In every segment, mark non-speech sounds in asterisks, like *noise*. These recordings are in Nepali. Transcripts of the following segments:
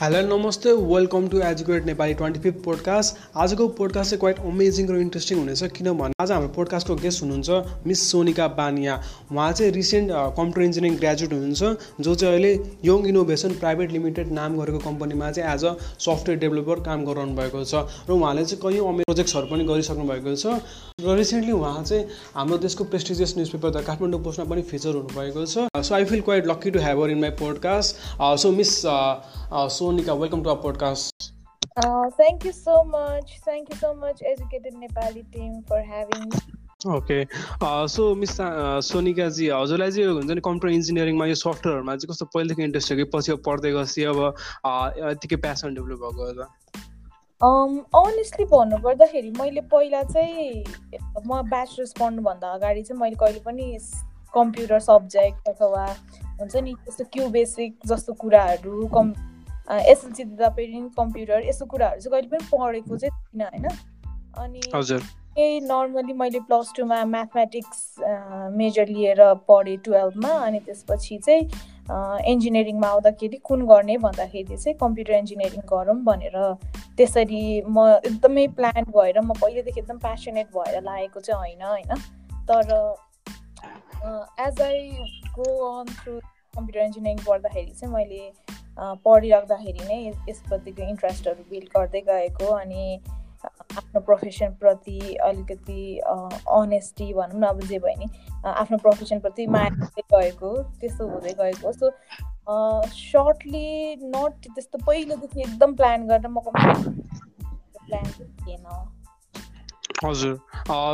हेलो नमस्ते welcome to educate Nepali twenty fifth podcast आजको पोडकास्ट चाहिँ क्वाइट अमेजिङ र इन्ट्रेस्टिङ हुनेछ किनभने आज हाम्रो पोडकास्टको गेस्ट हुनुहुन्छ मिस सोनिका बानिया उहाँ चाहिँ रिसेन्ट कम्प्युटर इन्जिनियरिङ ग्रेजुएट हुनुहुन्छ जो चाहिँ अहिले यङ इनोभेसन प्राइभेट लिमिटेड नाम गरेको कम्पनीमा चाहिँ एज अ सफ्टवेयर डेभलपर काम गरिरहनु भएको छ। र उहाँले चाहिँ कैयौँ अमे प्रोजेक्ट्सहरू पनि गरिसक्नु भएको छ। र रिसेन्टली उहाँ चाहिँ हाम्रो देशको prestigious news paper the Kathmandu पोस्टमा पनि फिचर हुनुभएको छ। So I feel quite lucky to have in my podcast so miss so Sonika, welcome to our podcast. Uh, thank you so much. Thank you so much, Educated Nepali team, for having me. Okay so miss Sonika ji हजुरलाई चाहिँ हुन्छ नि कम्प्युटर इन्जिनियरिङमा यो सफ्टवेयरहरूमा चाहिँ कस्तो पहिलेदेखि इन्ट्रेस्ट थियो कि पछि पढ्दै गएपछि अब यतिकै प्यासन डेभलप भएको त अनेस्टली भन्नुपर्दाखेरि मैले पहिला चाहिँ म ब्याचलर्स पढ्नुभन्दा अगाडि चाहिँ मैले कहिले पनि कम्प्युटर सब्जेक्ट अथवा हुन्छ नि त्यस्तो क्यु बेसिक जस्तो कुराहरू कम् एसएलसी दिँदा पनि कम्प्युटर यस्तो कुराहरू चाहिँ कहिले पनि पढेको चाहिँ थिइनँ होइन? अनि केही नर्मली मैले प्लस टूमा म्याथमेटिक्स मेजर लिएर पढेँ टुवेल्भमा अनि त्यसपछि चाहिँ इन्जिनियरिङमा आउँदाखेरि कुन गर्ने भन्दाखेरि चाहिँ कम्प्युटर इन्जिनियरिङ गरौँ भनेर त्यसरी म एकदमै प्लान भएर म पहिलेदेखि एकदम प्यासनेट भएर लागेको चाहिँ होइन होइन? तर as I go on through computer engineering पढ्दाखेरि चाहिँ मैले पढिराख्दाखेरि नै यसप्रतिको इन्ट्रेस्टहरू बिल्ड गर्दै गएको अनि आफ्नो प्रोफेसनप्रति अलिकति अनेस्टी भनौँ न अब जे भयो नि आफ्नो प्रोफेसनप्रति माया गएको त्यस्तो हुँदै गएको। सो सर्टली नट त्यस्तो पहिलोदेखि एकदम प्लान गरेर म प्लान थिएन। हजुर।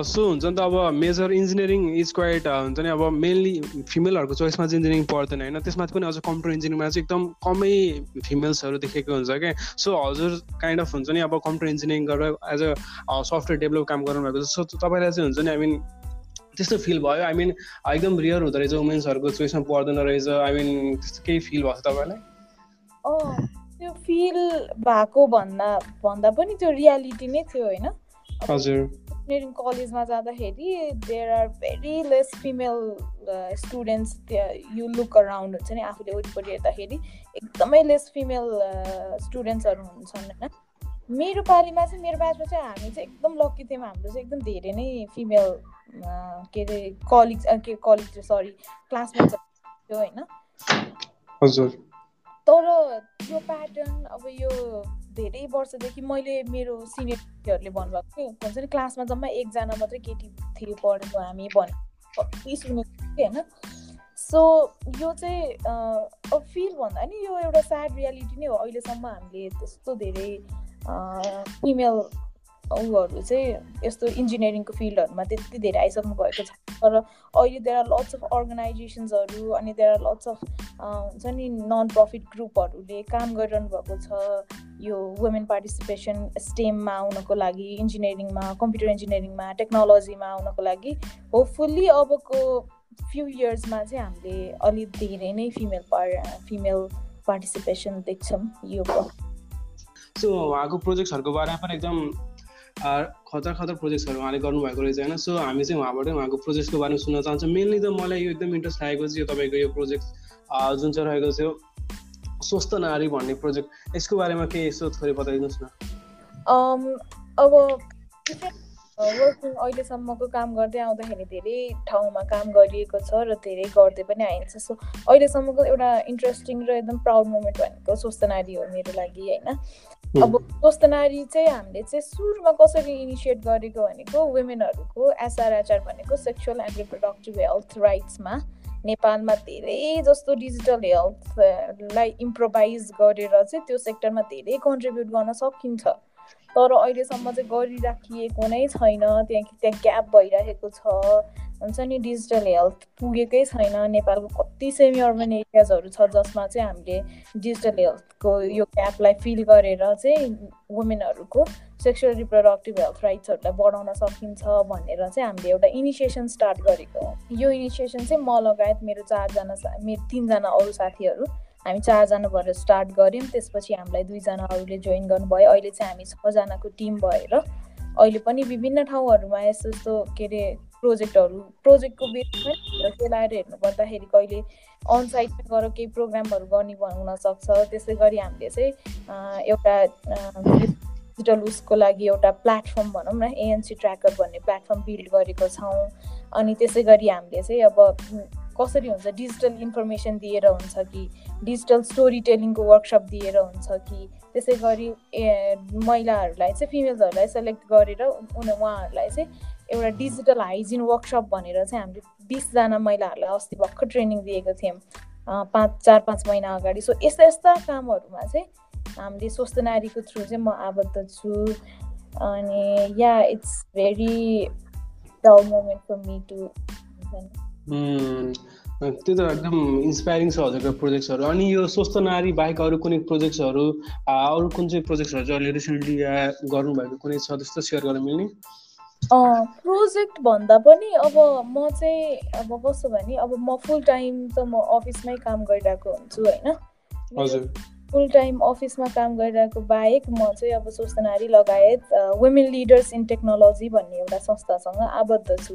सो हुन्छ नि त अब मेजर इन्जिनियरिङ इज क्वाइट हुन्छ नि अब मेनली फिमेलहरूको चोइसमा इन्जिनियरिङ पर्दैन होइन। त्यसमा पनि अझ कम्प्युटर इन्जिनियरिङमा चाहिँ एकदम कमै फिमेल्सहरू देखेको हुन्छ क्या। सो हजुर काइन्ड अफ हुन्छ नि अब कम्प्युटर इन्जिनियरिङ गरेर एज अ सफ्टवेयर डेभलप काम गर्नु भएको छ। सो तपाईँलाई चाहिँ हुन्छ नि आई मिन त्यस्तो फिल भयो? आई मिन एकदम रियर हुँदो रहेछ वुमेन्सहरूको चोइसमा पर्दैन रहेछ। आई मिन त्यस्तो केही फिल भएको छ तपाईँलाई त्यो फिल भएको भन्दा भन्दा पनि त्यो रियालिटी नै थियो होइन। हजुर कलेजमा जाँदाखेरि there are very less female students you look around हुन्छ नि आफूले वरिपरि हेर्दाखेरि एकदमै लेस फिमेल स्टुडेन्ट्सहरू हुन्छन् होइन मेरो पालिमा चाहिँ मेरो ब्याचमा चाहिँ हामी चाहिँ एकदम लक्की थियौँ हाम्रो चाहिँ एकदम धेरै नै फिमेल के अरे कलिग के कलिग सरी क्लासमेट थियो होइन हजुर तर यो प्याटर्न अब यो धेरै वर्षदेखि मैले मेरो सिनियरहरूले भन्नुभएको थियो भन्छ नि क्लासमा जम्मा एकजना मात्रै केटी थियो पढेको हामी भने सुनेको होइन? सो यो चाहिँ अब फिल भन्दा नि यो एउटा स्याड रियालिटी नै हो। अहिलेसम्म हामीले त्यस्तो धेरै फिमेल उहरू चाहिँ यस्तो इन्जिनियरिङको फिल्डहरूमा त्यति धेरै आइसक्नु भएको छ। तर अहिले देयर आर लट्स अफ अर्गनाइजेसन्सहरू अनि देयर आर लट्स अफ हुन्छ नि नन प्रफिट ग्रुपहरूले काम गरिरहनु भएको छ। यो वुमेन पार्टिसिपेसन स्टेममा आउनको लागि इन्जिनियरिङमा कम्प्युटर इन्जिनियरिङमा टेक्नोलोजीमा आउनको लागि होपफुल्ली अबको फ्यु इयर्समा चाहिँ हामीले अलिक धेरै नै फिमेल पार फिमेल पार्टिसिपेसन देख्छौँ यो सो उहाँको प्रोजेक्ट्सहरूको बारेमा पनि एकदम खतरा खतरा प्रोजेक्ट्सहरू उहाँले गर्नुभएको रहेछ होइन सो हामी चाहिँ उहाँबाट उहाँको प्रोजेक्टको बारेमा सुन्न चाहन्छौँ मेनली त मलाई यो एकदम इन्ट्रेस्ट लागेको चाहिँ यो तपाईँको यो प्रोजेक्ट जुन चाहिँ रहेको थियो स्वस्थ नारी भन्ने प्रोजेक्ट यसको बारेमा केही यसो थोरै बताइदिनुहोस् न अब वर्किङ अहिलेसम्मको काम गर्दै आउँदाखेरि धेरै ठाउँमा काम गरिएको छ र धेरै गर्दै पनि आइन्छ सो अहिलेसम्मको एउटा इन्ट्रेस्टिङ र एकदम प्राउड मोमेन्ट भनेको स्वस्थ नारी हो मेरो लागि होइन अब स्वस्थ नारी चाहिँ हामीले चाहिँ सुरुमा कसरी इनिसिएट गरेको भनेको वुमेनहरूको एसआरएचआर भनेको सेक्सुअल एन्ड रिप्रोडक्टिभ हेल्थ राइट्समा। नेपालमा धेरै जस्तो डिजिटल हेल्थलाई इम्प्रोभाइज गरेर चाहिँ त्यो सेक्टरमा धेरै कन्ट्रिब्युट गर्न सकिन्छ। तर अहिलेसम्म चाहिँ गरिराखिएको नै छैन। त्यहाँ त्यहाँ ग्याप भइरहेको छ। हुन्छ नि डिजिटल हेल्थ पुगेकै छैन। नेपालको कति सेमी अर्बन एरियाजहरू छ जसमा चाहिँ हामीले डिजिटल हेल्थको यो ग्यापलाई फिल गरेर चाहिँ वुमेनहरूको सेक्सुअल रिप्रोडक्टिभ हेल्थ राइट्सहरूलाई बढाउन सकिन्छ भनेर चाहिँ हामीले एउटा इनिसिएसन स्टार्ट गरेको हो। यो इनिसिएसन चाहिँ म लगायत मेरो चारजना मेरो तिनजना अरू साथीहरू हामी चारजना भएर स्टार्ट गऱ्यौँ त्यसपछि हामीलाई दुईजना अरूले जोइन गर्नुभयो। अहिले चाहिँ हामी छजनाको टिम भएर अहिले पनि विभिन्न ठाउँहरूमा यस्तो यस्तो के अरे प्रोजेक्टहरू प्रोजेक्टको बेसमा केलाएर हेर्नु पर्दाखेरि कहिले अन साइडमा गएर केही प्रोग्रामहरू गर्ने हुनसक्छ। त्यसै गरी हामीले चाहिँ एउटा डिजिटल उसको लागि एउटा प्लेटफर्म भनौँ न एएनसी ट्र्याकर भन्ने प्लेटफर्म बिल्ड गरेको छौँ। अनि त्यसै गरी हामीले चाहिँ अब कसरी हुन्छ? डिजिटल इन्फर्मेसन दिएर हुन्छ कि डिजिटल स्टोरी टेलिङको वर्कसप दिएर हुन्छ कि त्यसै गरी ए महिलाहरूलाई चाहिँ फिमेल्सहरूलाई सेलेक्ट गरेर उनी उहाँहरूलाई चाहिँ एउटा डिजिटल हाइजिन वर्कसप भनेर चाहिँ हामीले बिसजना महिलाहरूलाई अस्ति भर्खर ट्रेनिङ दिएको थियौँ पाँच चार पाँच महिना अगाडि। सो यस्ता यस्ता कामहरूमा चाहिँ हामीले स्वस्थ नारीको थ्रु चाहिँ म आबद्ध छु। अनि yeah it's very dull moment for me to त्यो त एकदम इन्सपाइरिङ छ हजुरको प्रोजेक्ट्सहरू अनि यो स्वस्थ नारी बाहेक अरू कुनै प्रोजेक्ट्सहरू अरू कुन चाहिँ प्रोजेक्ट्सहरू चाहिँ अहिले रिसेन्टली गर्नुभएको कुनै छ त्यस्तो सेयर गर्न मिल्ने? प्रोजेक्ट भन्दा पनि अब म चाहिँ अब कस्तो भने अब म फुल टाइम त म अफिसमै काम गरिरहेको हुन्छु होइन। फुल टाइम अफिसमा काम गरिरहेको बाहेक म चाहिँ अब स्वस्थ नारी लगायत वुमेन लिडर्स इन टेक्नोलोजी भन्ने एउटा संस्थासँग आबद्ध छु।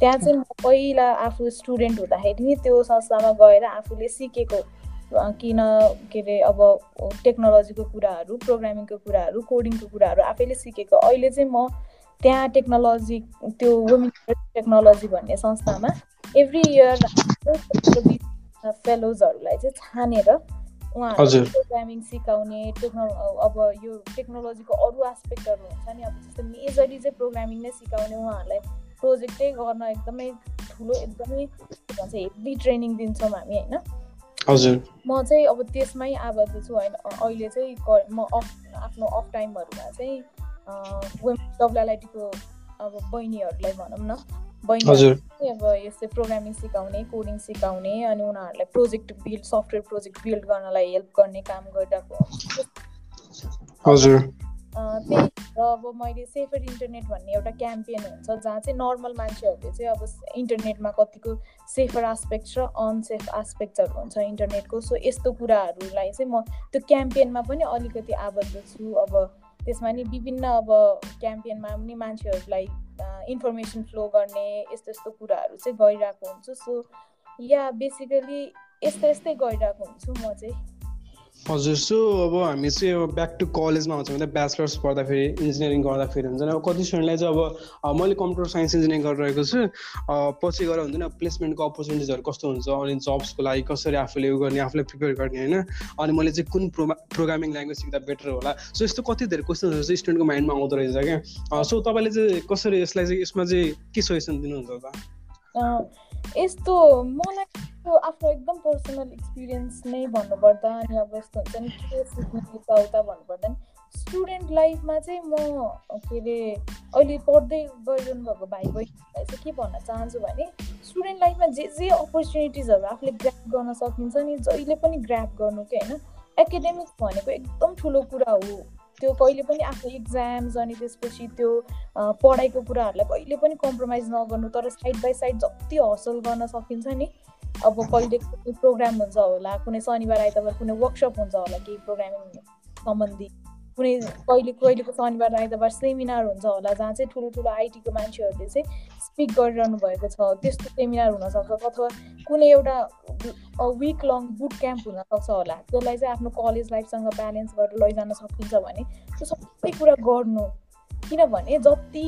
त्यहाँ चाहिँ म पहिला आफू स्टुडेन्ट हुँदाखेरि नि त्यो संस्थामा गएर आफूले सिकेको किन के अरे अब टेक्नोलोजीको कुराहरू प्रोग्रामिङको कुराहरू कोडिङको कुराहरू आफैले सिकेको। अहिले चाहिँ म त्यहाँ टेक्नोलोजी त्यो वुमेन टेक्नोलोजी भन्ने संस्थामा एभ्री इयर फेलोजहरूलाई चाहिँ छानेर उहाँहरू प्रोग्रामिङ सिकाउने टेक्नो अब यो टेक्नोलोजीको अरू एस्पेक्टहरू हुन्छ नि अब जस्तो मेजरली चाहिँ प्रोग्रामिङ नै सिकाउने उहाँहरूलाई प्रोजेक्टै गर्न एकदमै ठुलो एकदमै के भन्छ हेभी ट्रेनिङ दिन्छौँ हामी होइन? हजुर। म चाहिँ अब त्यसमै आबद्ध छु होइन? अहिले चाहिँ म अफ आफ्नो अफ टाइमहरूमा चाहिँ डब्लुएलआइटीको अब बहिनीहरूलाई भनौँ न। बहिनी अब यस्तै प्रोग्रामिङ सिकाउने कोडिङ सिकाउने अनि उनीहरूलाई project build software project build गर्नलाई हेल्प गर्ने काम गरिरहेको हजुर। त्यही अब मैले सेफर इन्टरनेट भन्ने एउटा क्याम्पेन हुन्छ जहाँ चाहिँ नर्मल मान्छेहरूले चाहिँ अब इन्टरनेटमा कतिको सेफर आस्पेक्ट र अनसेफ आस्पेक्ट्सहरू हुन्छ इन्टरनेटको सो यस्तो कुराहरूलाई चाहिँ म त्यो क्याम्पेनमा पनि अलिकति आबद्ध छु। अब त्यसमा नि विभिन्न अब क्याम्पेनमा पनि मान्छेहरूलाई इन्फर्मेसन फ्लो गर्ने यस्तो यस्तो कुराहरू चाहिँ गरिरहेको हुन्छु। सो या बेसिकली यस्तै यस्तै गरिरहेको हुन्छु म चाहिँ। हजुर सो अब हामी चाहिँ अब ब्याक टु कलेजमा आउँछौँ भने ब्याचलर्स पढ्दाखेरि इन्जिनियरिङ गर्दाखेरि हुन्छ अब कति स्टुडेन्टलाई चाहिँ अब मैले कम्प्युटर साइन्स इन्जिनियरिङ गरिरहेको छु। पछि गएर हुँदैन प्लेसमेन्टको अपर्च्युनिटिजहरू कस्तो हुन्छ अनि जब्सको लागि कसरी आफूले उयो गर्ने आफूलाई प्रिपेयर गर्ने होइन? अनि मैले चाहिँ कुन प्रो प्रोग्रामिङ ल्याङ्ग्वेज सिक्दा बेटर होला? सो यस्तो कति धेरै क्वेसन्सहरू चाहिँ स्टुडेन्टको माइन्डमा आउँदो रहेछ क्या। सो तपाईँले चाहिँ कसरी यसलाई चाहिँ यसमा चाहिँ के सजेसन दिनुहुन्छ त यस्तो मलाई आफ्नो एकदम पर्सनल एक्सपिरियन्स नै भन्नुपर्दा अनि अब यस्तो हुन्छ नि के सिक्ने यताउता भन्नुपर्दा नि स्टुडेन्ट लाइफमा चाहिँ म के अरे अहिले पढ्दै गरिरहनु भएको भाइ बहिनीहरूलाई चाहिँ के भन्न चाहन्छु भने स्टुडेन्ट लाइफमा जे जे अपर्च्युनिटिजहरू आफूले ग्राप गर्न सकिन्छ नि जहिले पनि ग्राप गर्नु कि होइन एकाडेमिक्स भनेको एकदम ठुलो कुरा हो। त्यो कहिले पनि आफ्नो इक्जाम्स अनि त्यसपछि त्यो पढाइको कुराहरूलाई कहिले पनि कम्प्रोमाइज नगर्नु तर साइड बाई साइड जति हसल गर्न सकिन्छ नि अब कहिले कुनै प्रोग्राम हुन्छ होला कुनै शनिबार आइतबार कुनै वर्कसप हुन्छ होला केही प्रोग्रामिङ सम्बन्धी। कुनै कहिले कहिलेको शनिबार आइतबार सेमिनार हुन्छ होला जहाँ चाहिँ ठुलो ठुलो आइटीको मान्छेहरूले चाहिँ स्पिक गरिरहनु भएको छ त्यस्तो सेमिनार हुनसक्छ अथवा कुनै एउटा विक लङ बुट क्याम्प हुनसक्छ होला त्यसलाई चाहिँ आफ्नो कलेज लाइफसँग ब्यालेन्स गरेर लैजान सकिन्छ भने त्यो सबै कुरा गर्नु। किनभने जति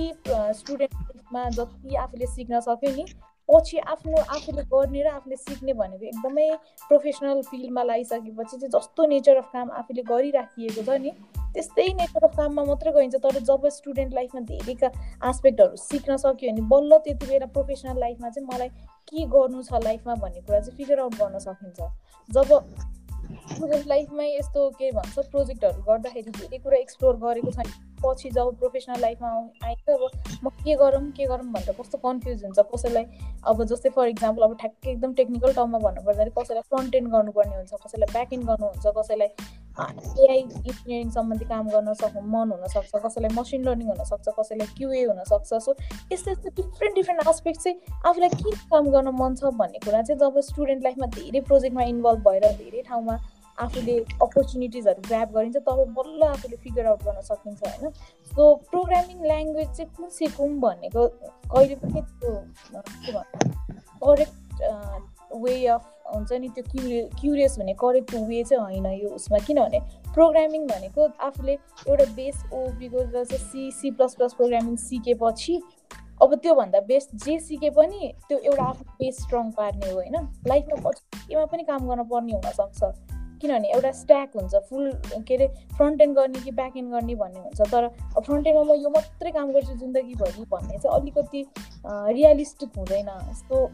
स्टुडेन्ट लाइफमा जति आफूले सिक्न सक्यो नि पछि आफ्नो आफूले गर्ने र आफूले सिक्ने भनेको एकदमै प्रोफेसनल फिल्डमा लगाइसकेपछि चाहिँ जस्तो नेचर अफ काम आफूले गरिराखिएको छ नि त्यस्तै नेचर अफ काममा मात्रै गइन्छ तर जब स्टुडेन्ट लाइफमा धेरैका आस्पेक्टहरू सिक्न सक्यो भने बल्ल त्यति बेला प्रोफेसनल लाइफमा चाहिँ मलाई के गर्नु छ लाइफमा भन्ने कुरा चाहिँ फिगर आउट गर्न सकिन्छ। जब स्टुडेन्ट लाइफमै यस्तो के भन्छ प्रोजेक्टहरू गर्दाखेरि धेरै कुरा एक्सप्लोर गरेको छ पछि जब प्रोफेसनल लाइफमा आइन्छ अब म के गरौँ के गरौँ भनेर कस्तो कन्फ्युज हुन्छ कसैलाई अब जस्तै फर इक्जाम्पल अब ठ्याक्कै एकदम टेक्निकल टर्ममा भन्नुपर्दाखेरि कसैलाई फ्रन्ट एन्ड गर्नुपर्ने हुन्छ कसैलाई ब्याक एन्ड गर्नुहुन्छ कसैलाई एआई इन्जिनियरिङ सम्बन्धी काम गर्न सक्नु मन हुनसक्छ कसैलाई मसिन लर्निङ हुनसक्छ कसैलाई क्युए हुनसक्छ। सो यस्तो यस्तो डिफ्रेन्ट डिफ्रेन्ट आस्पेक्ट चाहिँ आफूलाई के काम गर्न मन छ भन्ने कुरा चाहिँ जब स्टुडेन्ट लाइफमा धेरै प्रोजेक्टमा इन्भल्भ भएर धेरै ठाउँमा आफूले अपर्च्युनिटिजहरू ग्राप गरिन्छ तब बल्ल आफूले फिगर आउट गर्न सकिन्छ होइन? सो प्रोग्रामिङ ल्याङ्ग्वेज चाहिँ कुन सिकौँ भनेको कहिले पनि त्यो के भन्छ करेक्ट वे अफ हुन्छ नि त्यो क्युरिय क्युरियस हुने करेक्ट वे चाहिँ होइन यो उसमा। किनभने प्रोग्रामिङ भनेको आफूले एउटा बेस ओपीको जस्तो C C plus plus programming सिकेपछि अब त्योभन्दा बेस्ट जे सिके पनि त्यो एउटा आफ्नो बेस स्ट्रङ पार्ने हो होइन? लाइफमा केमा पनि काम गर्न पर्ने हुनसक्छ। किनभने एउटा स्ट्याक हुन्छ फुल के अरे फ्रन्ट एन्ड गर्ने कि ब्याक एन्ड गर्ने भन्ने हुन्छ तर फ्रन्ट एन्डमा म यो मात्रै काम गर्छु जिन्दगीभरि भन्ने चाहिँ अलिकति रियलिस्टिक हुँदैन। यस्तो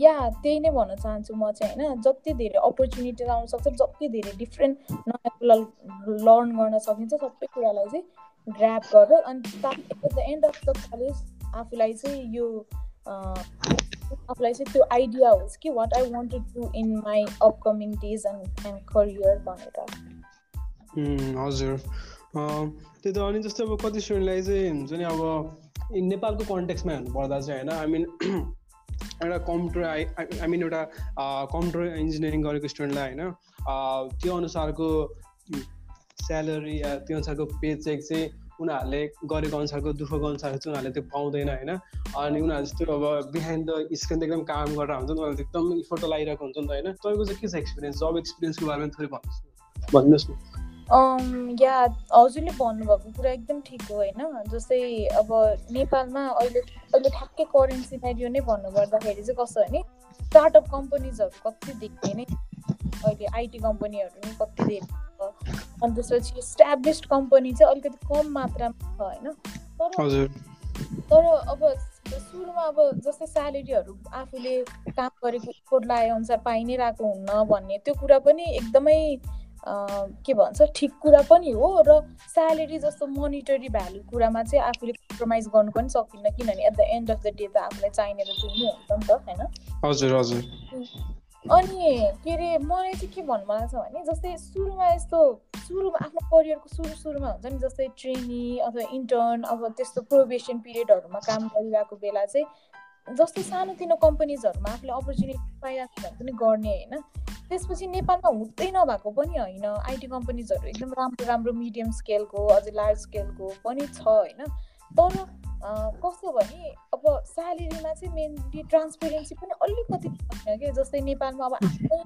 या त्यही नै भन्न चाहन्छु म चाहिँ होइन जति धेरै अपर्च्युनिटिज आउन सक्छ जति धेरै डिफ्रेन्ट नयाँ कुरा लर्न गर्न सकिन्छ सबै कुरालाई चाहिँ ग्राप गरेर अनि at the end of the college आफूलाई चाहिँ यो आफूलाई चाहिँ त्यो आइडिया होस् कि what I want to do in my upcoming days and and career भनेर हजुर। त्यही त अनि जस्तो अब कति स्टुडेन्टलाई चाहिँ हुन्छ नि अब नेपालको कन्टेक्समा हेर्नु पर्दा चाहिँ होइन आई मिन *clears throat* एउटा कम्प्युटर आई आई मिन एउटा कम्प्युटर इन्जिनियरिङ गरेको स्टुडेन्टलाई होइन त्यो अनुसारको स्यालेरी या त्यो अनुसारको पे चेक चाहिँ उनीहरूले गरेको अनुसारको दुःखको अनुसार चाहिँ उनीहरूले त्यो पाउँदैन होइन? अनि उनीहरू जस्तो अब बिहाइन्ड द स्क्रिन एकदम काम गरेर हुन्छ नि उनीहरूले एकदम इफोर्ट लगाइरहेको हुन्छ नि त होइन? तपाईँको चाहिँ के छ एक्सपिरियन्स जब एक्सपिरियन्सको बारेमा थोरै भन्नुहोस् भन्नुहोस् न। या हजुरले भन्नुभएको कुरा एकदम ठिक हो होइन? जस्तै अब नेपालमा अहिले अहिले ठ्याक्कै करेन्ट सिनारियो नै भन्नुपर्दाखेरि चाहिँ कस्तो भने स्टार्टअप कम्पनीजहरू कति देख्ने नै अहिले आइटी कम्पनीहरू नै कति छ अनि त्यसपछि इस्ट्याब्लिस्ड कम्पनी चाहिँ अलिकति कम मात्रामा छ होइन? तर तर अब सुरुमा अब जस्तै स्यालेरीहरू आफूले काम गरेको लाए अनुसार पाइ नै रहेको हुन्न भन्ने त्यो कुरा पनि एकदमै के भन्छ ठिक कुरा पनि हो र स्यालेरी जस्तो मोनिटरी भ्यालु कुरामा चाहिँ आफूले कम्प्रोमाइज गर्नु पनि सकिन्न किनभने at the end of the day त आफूलाई चाहिने त त्यो नै हुन्छ नि त होइन? हजुर हजुर। अनि के अरे मलाई चाहिँ के भन्नु मन छ भने जस्तै सुरुमा यस्तो सुरुमा आफ्नो करियरको सुरु सुरुमा हुन्छ नि जस्तै ट्रेनी अथवा इन्टर्न अब त्यस्तो प्रोभेसन पिरियडहरूमा काम गरिरहेको बेला चाहिँ जस्तो सानोतिनो कम्पनीजहरूमा आफूले अपर्च्युनिटी पाइरहेको छ भने पनि गर्ने होइन। त्यसपछि नेपालमा हुँदै नभएको पनि होइन। आइटी कम्पनीजहरू एकदम राम्रो राम्रो मिडियम स्केलको अझै लार्ज स्केलको पनि छ होइन। तर कस्तो भने अब स्यालेरीमा चाहिँ मेनली ट्रान्सपेरेन्सी पनि अलिकति छैन कि जस्तै नेपालमा अब आफ्नै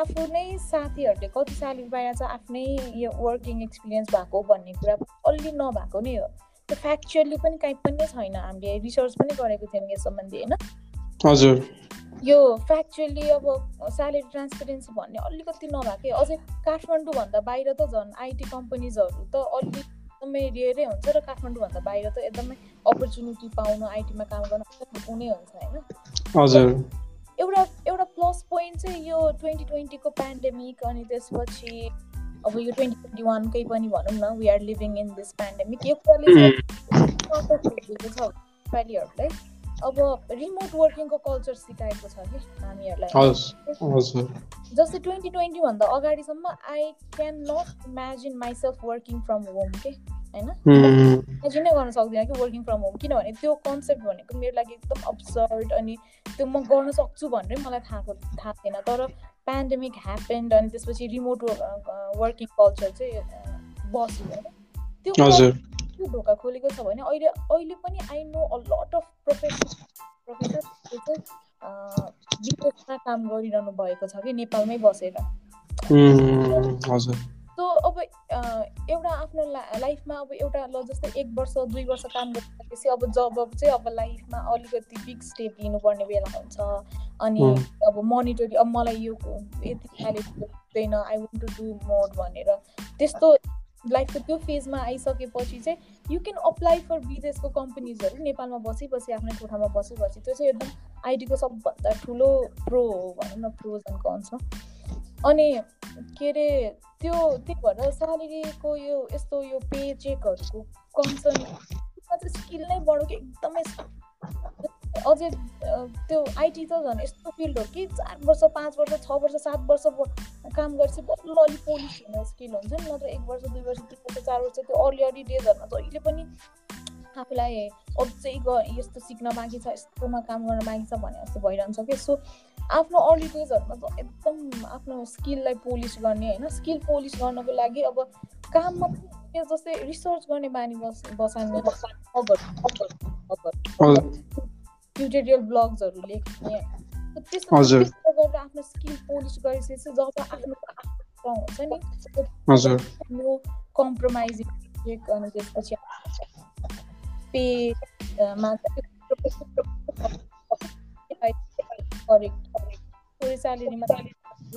आफू नै साथीहरूले कति स्यालेरी पाइरहेको छ आफ्नै यो वर्किङ एक्सपिरियन्स भएको भन्ने कुरा अलि नभएको नै हो। त्यो फ्याक्चुअली पनि काहीँ पनि छैन हामीले रिसर्च पनि गरेको थियौँ यस सम्बन्धी होइन? हजुर। यो फ्याक्चुअली अब स्यालेरी ट्रान्सपेरेन्सी भन्ने अलिकति नभएकै अझै काठमाडौँभन्दा बाहिर त झन् आइटी कम्पनीजहरू त अलिक एकदमै रेयरै हुन्छ र काठमाडौँभन्दा बाहिर त एकदमै अपर्च्युनिटी पाउनु आइटीमा काम गर्न हुने हुन्छ होइन? हजुर। एउटा एउटा प्लस पोइन्ट चाहिँ यो ट्वेन्टी ट्वेन्टीको पेन्डेमिक अनि त्यसपछि अब यो ट्वेन्टी ट्वेन्टी वानकै पनि भनौँ न we are living in this pandemic यो कुराले *laughs* नेपालीहरूलाई। अब रिमोट वर्किङको कल्चर सिकाएको छ कि हामीहरूलाई जस्तै ट्वेन्टी ट्वेन्टीभन्दा अगाडिसम्म I can not imagine myself working from home के? होइन? इमेजिनै गर्न सक्दिनँ कि वर्किङ फ्रम होम किनभने त्यो कन्सेप्ट भनेको मेरो लागि एकदम अब्सर्ड अनि त्यो म गर्न सक्छु भनेरै मलाई थाहा थाहा थिएन। तर पेन्डेमिक ह्यापेन्ड अनि त्यसपछि रिमोट वर्किङ कल्चर चाहिँ बस्यो। त्यो के ढोका खोलेको छ भने अहिले अहिले पनि I know a lot of professor प्रोफेसरले चाहिँ विदेशमा काम गरिरहनु भएको छ कि नेपालमै बसेर। सो अब एउटा आफ्नो लाइफमा अब एउटा ल जस्तै एक वर्ष दुई वर्ष काम गरिसकेपछि अब जब चाहिँ अब लाइफमा अलिकति बिग स्टेप लिनुपर्ने बेला हुन्छ। अनि अब मोनिटरी अब मलाई यो यति हुँदैन I want to do more भनेर। त्यस्तो लाइफको त्यो फेजमा आइसकेपछि चाहिँ यु क्यान अप्लाई फर विदेशको कम्पनीजहरू नेपालमा बसी बसी आफ्नै कोठामा बसी त्यो चाहिँ एकदम आइटीको सबभन्दा ठुलो प्रो हो भनौँ न प्रोज एन्ड कन्स अनि के अरे त्यो त्यही भएर स्यालेरीको यो यस्तो यो पे चेकहरूको कन्सर्न स्किल नै बढो कि एकदमै अझै त्यो आइटी त झन् यस्तो फिल्ड हो कि चार वर्ष पाँच वर्ष छ वर्ष सात वर्ष काम गरेपछि बल्ल अलिक पोलिस हुने स्किल हुन्छ नि नत्र एक वर्ष दुई वर्ष तिन वर्ष चार वर्ष त्यो अर्ली अर्ली डेजहरूमा जहिले पनि आफूलाई अझै ग यस्तो सिक्न बाँकी छ यस्तोमा काम गर्न बाँकी छ भने जस्तो भइरहन्छ कि। सो आफ्नो अर्ली डेजहरूमा एकदम आफ्नो स्किललाई पोलिस गर्ने होइन? स्किल पोलिस गर्नको लागि अब काममा जस्तै रिसर्च गर्ने बानी बस बसाल्ने ट्युटोरियल ब्लग्सहरू लेख्ने त्यस्तो गरेर आफ्नो स्किल पोलिस गरिसकेपछि जब आफ्नो हुन्छ नि नो कम्प्रोमाइजिङ अनि त्यसपछि पेमा करेक्ट थोरै स्यालेरीमा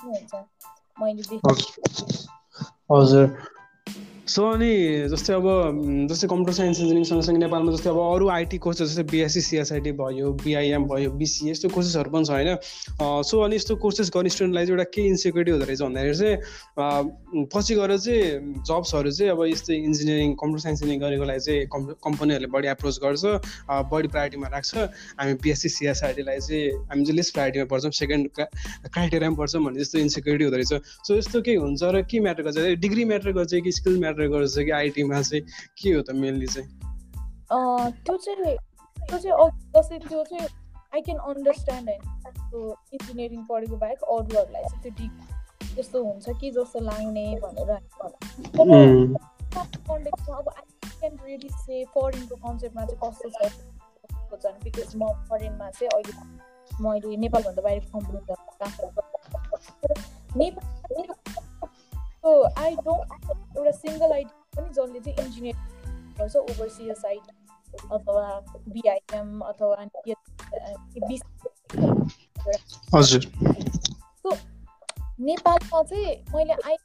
हुन्छ। मैले देखेँ हजुर। सो अनि जस्तै अब जस्तै कम्प्युटर साइन्स इन्जिनियरिङ सँगसँगै नेपालमा जस्तै अब अरू आइटी कोर्सेस जस्तै बिएससी सिएसआइटी भयो बिआइएम भयो बिसिए यस्तो कोर्सेसहरू पनि छ होइन? सो अनि यस्तो कोर्सेस गर्ने स्टुडेन्टलाई चाहिँ एउटा के इन्सेक्युरिटी हुँदो रहेछ भन्दाखेरि चाहिँ पछि गएर चाहिँ जब्सहरू चाहिँ अब यस्तै इन्जिनियरिङ कम्प्युटर साइन्स इन्जिनियरिङ गरेकोलाई चाहिँ कम्पनीहरूले बढी एप्रोच गर्छ बढी प्रायोरिटीमा राख्छ। हामी बिएससी सिएसआइटीलाई चाहिँ हामी चाहिँ लेस प्रायोरिटीमा पर्छौँ सेकेन्ड क्राइटेरियामा पर्छौँ भन्ने जस्तो इन्सेक्युरिटी हुँदो रहेछ। सो यस्तो केही हुन्छ र के म्याटर गर्छ? डिग्री म्याटर गर्छ कि स्किल म्याटर म्याटर गर्छ कि आइटीमा चाहिँ के हो त मेनली चाहिँ? त्यो चाहिँ त्यो चाहिँ जस्तै त्यो चाहिँ आई क्यान अन्डरस्ट्यान्ड होइन त्यो इन्जिनियरिङ पढेको बाहेक अरूहरूलाई चाहिँ त्यो डिग्री त्यस्तो हुन्छ कि जस्तो लाग्ने भनेर कन्टेक्समा अब आई क्यान रियली से फरेनको कन्सेप्टमा चाहिँ कस्तो छ झन् बिकज म फरेनमा चाहिँ अहिले मैले नेपालभन्दा बाहिरको कम्पनीमा काम नेपाल सो आई डोन्ट एउटा सिङ्गल आइडी पनि जसले चाहिँ इन्जिनियरिङ गर्छ ओभरसियर साइड अथवा बिआइएम अथवा हजुर। सो नेपालमा चाहिँ मैले आई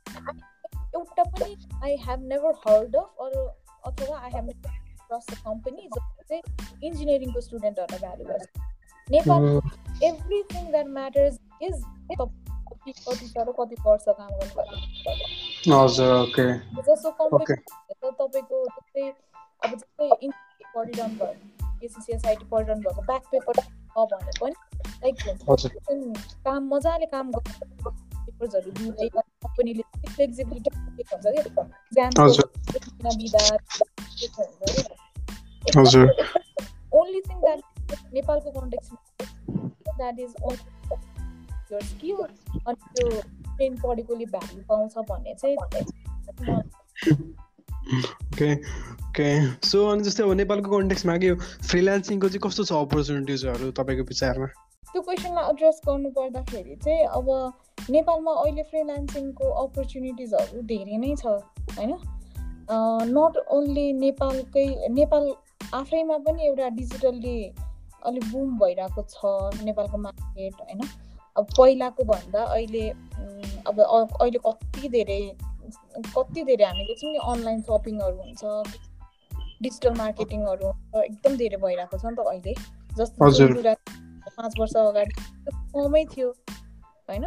एउटा पनि I have never heard of अरू अथवा I have cross the company जसले चाहिँ इन्जिनियरिङको स्टुडेन्टहरूलाई भ्यालु गर्छ। Nepal everything that matters is कति छ र कति वर्ष काम गर्नु हजुर ओके जस्तो तपाईँको जस्तै अब जस्तै इन्जिनियरिङ पढिरहनु भयो एसिसिएसआइटी पढिरहनु भएको ब्याक पेपर भने पनि लाइक काम मजाले काम गर्नु पेपर्सहरू दिँदै कम्पनीले फ्लेक्सिबिलिटी हुन्छ कि ओन्ली थिङ द्याट नेपालको कन्टेक्समा द्याट इज योर स्किल अनि त्यो ट्रेन पढेकोले भ्यालु पाउँछ भन्ने चाहिँ ओके ओके सो अनि जस्तै अब नेपालको कन्टेक्समा के फ्रिलान्सिङको चाहिँ कस्तो छ अपर्च्युनिटिजहरू तपाईँको विचारमा? त्यो क्वेसनलाई एड्रेस गर्नु पर्दाखेरि चाहिँ अब नेपालमा अहिले फ्रिलान्सिङको अपर्च्युनिटिजहरू धेरै नै छ होइन? नट ओन्ली नेपालकै नेपाल आफैमा पनि एउटा डिजिटल्ली अलिक बुम भइरहेको छ नेपालको मार्केट होइन? अब पहिलाको भन्दा अहिले अब अहिले कति धेरै कति धेरै हामी देख्छौँ नि अनलाइन सपिङहरू हुन्छ डिजिटल मार्केटिङहरू एकदम धेरै भइरहेको छ नि त अहिले। जस्तो पाँच वर्ष अगाडि कमै थियो होइन?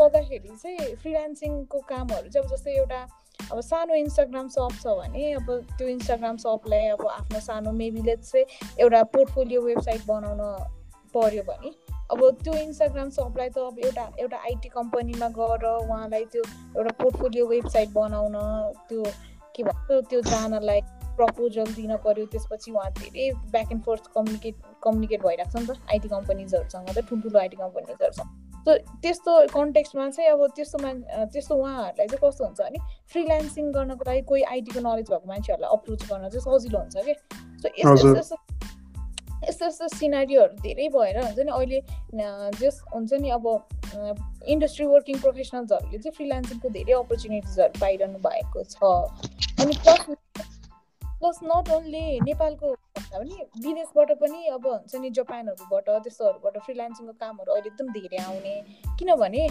गर्दाखेरि चाहिँ फ्रिलान्सिङको कामहरू चाहिँ अब जस्तै एउटा अब सानो इन्स्टाग्राम सप छ भने अब त्यो इन्स्टाग्राम सपलाई अब आफ्नो सानो मेबीले चाहिँ एउटा पोर्टफोलियो वेबसाइट बनाउन पर्यो भने अब त्यो इन्स्टाग्राम सपलाई त अब एउटा एउटा आइटी कम्पनीमा गएर उहाँलाई त्यो एउटा पोर्टफोलियो वेबसाइट बनाउन त्यो के भन्छ त्यो जानलाई प्रपोजल दिन पऱ्यो त्यसपछि उहाँ धेरै back and forth communicate communicate भइरहेको छ नि त आइटी कम्पनीजहरूसँग त ठुल्ठुलो आइटी कम्पनीजहरूसँग सो त्यस्तो कन्टेक्स्टमा चाहिँ अब त्यस्तो मान त्यस्तो उहाँहरूलाई चाहिँ कस्तो हुन्छ भने फ्रिल्यान्सिङ गर्नको लागि कोही आइटीको नलेज भएको मान्छेहरूलाई अप्रोच गर्न चाहिँ सजिलो हुन्छ कि? सो यस्तो यस्तो यस्तो यस्तो सिनारीहरू धेरै भएर हुन्छ नि अहिले जस हुन्छ नि अब इन्डस्ट्री वर्किङ प्रोफेसनल्सहरूले चाहिँ फ्रिलान्सिङको धेरै अपर्च्युनिटिजहरू पाइरहनु भएको छ। अनि प्लस प्लस नट ओन्ली नेपालको भन्दा पनि विदेशबाट पनि अब हुन्छ नि जापानहरूबाट त्यस्तोहरूबाट फ्रिलान्सिङको कामहरू अहिले एकदम धेरै आउने। किनभने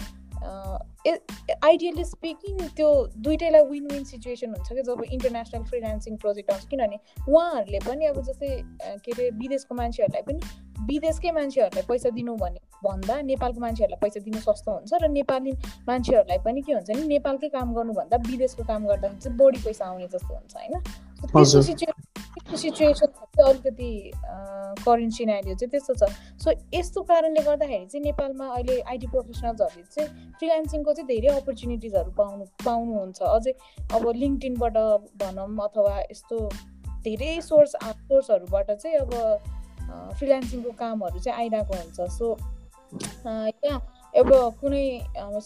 आइडियली स्पिकिङ त्यो दुइटैलाई विन विन सिचुएसन हुन्छ कि? जब इन्टरनेसनल फ्रिलान्सिङ प्रोजेक्ट आउँछ किनभने उहाँहरूले पनि अब जस्तै के अरे विदेशको मान्छेहरूलाई पनि विदेशकै मान्छेहरूलाई पैसा दिनु भने भन्दा नेपालको मान्छेहरूलाई पैसा दिनु सस्तो हुन्छ र नेपाली मान्छेहरूलाई पनि के हुन्छ नि नेपालकै काम गर्नुभन्दा विदेशको काम गर्दाखेरि चाहिँ बढी पैसा आउने जस्तो हुन्छ होइन? त्यस्तो सिचुएसन सिचुएसन चाहिँ अलिकति करेन्ट सिनारियो चाहिँ त्यस्तो छ। सो यस्तो कारणले गर्दाखेरि चाहिँ नेपालमा अहिले आइटी प्रोफेसनल्सहरूले चाहिँ फ्रिलान्सिङको चाहिँ धेरै अपर्च्युनिटिजहरू पाउनु पाउनुहुन्छ। अझै अब लिङ्कटिनबाट भनौँ अथवा यस्तो धेरै सोर्स सोर्सहरूबाट चाहिँ अब फ्रिलान्सिङको कामहरू चाहिँ आइरहेको हुन्छ। सो यहाँ अब कुनै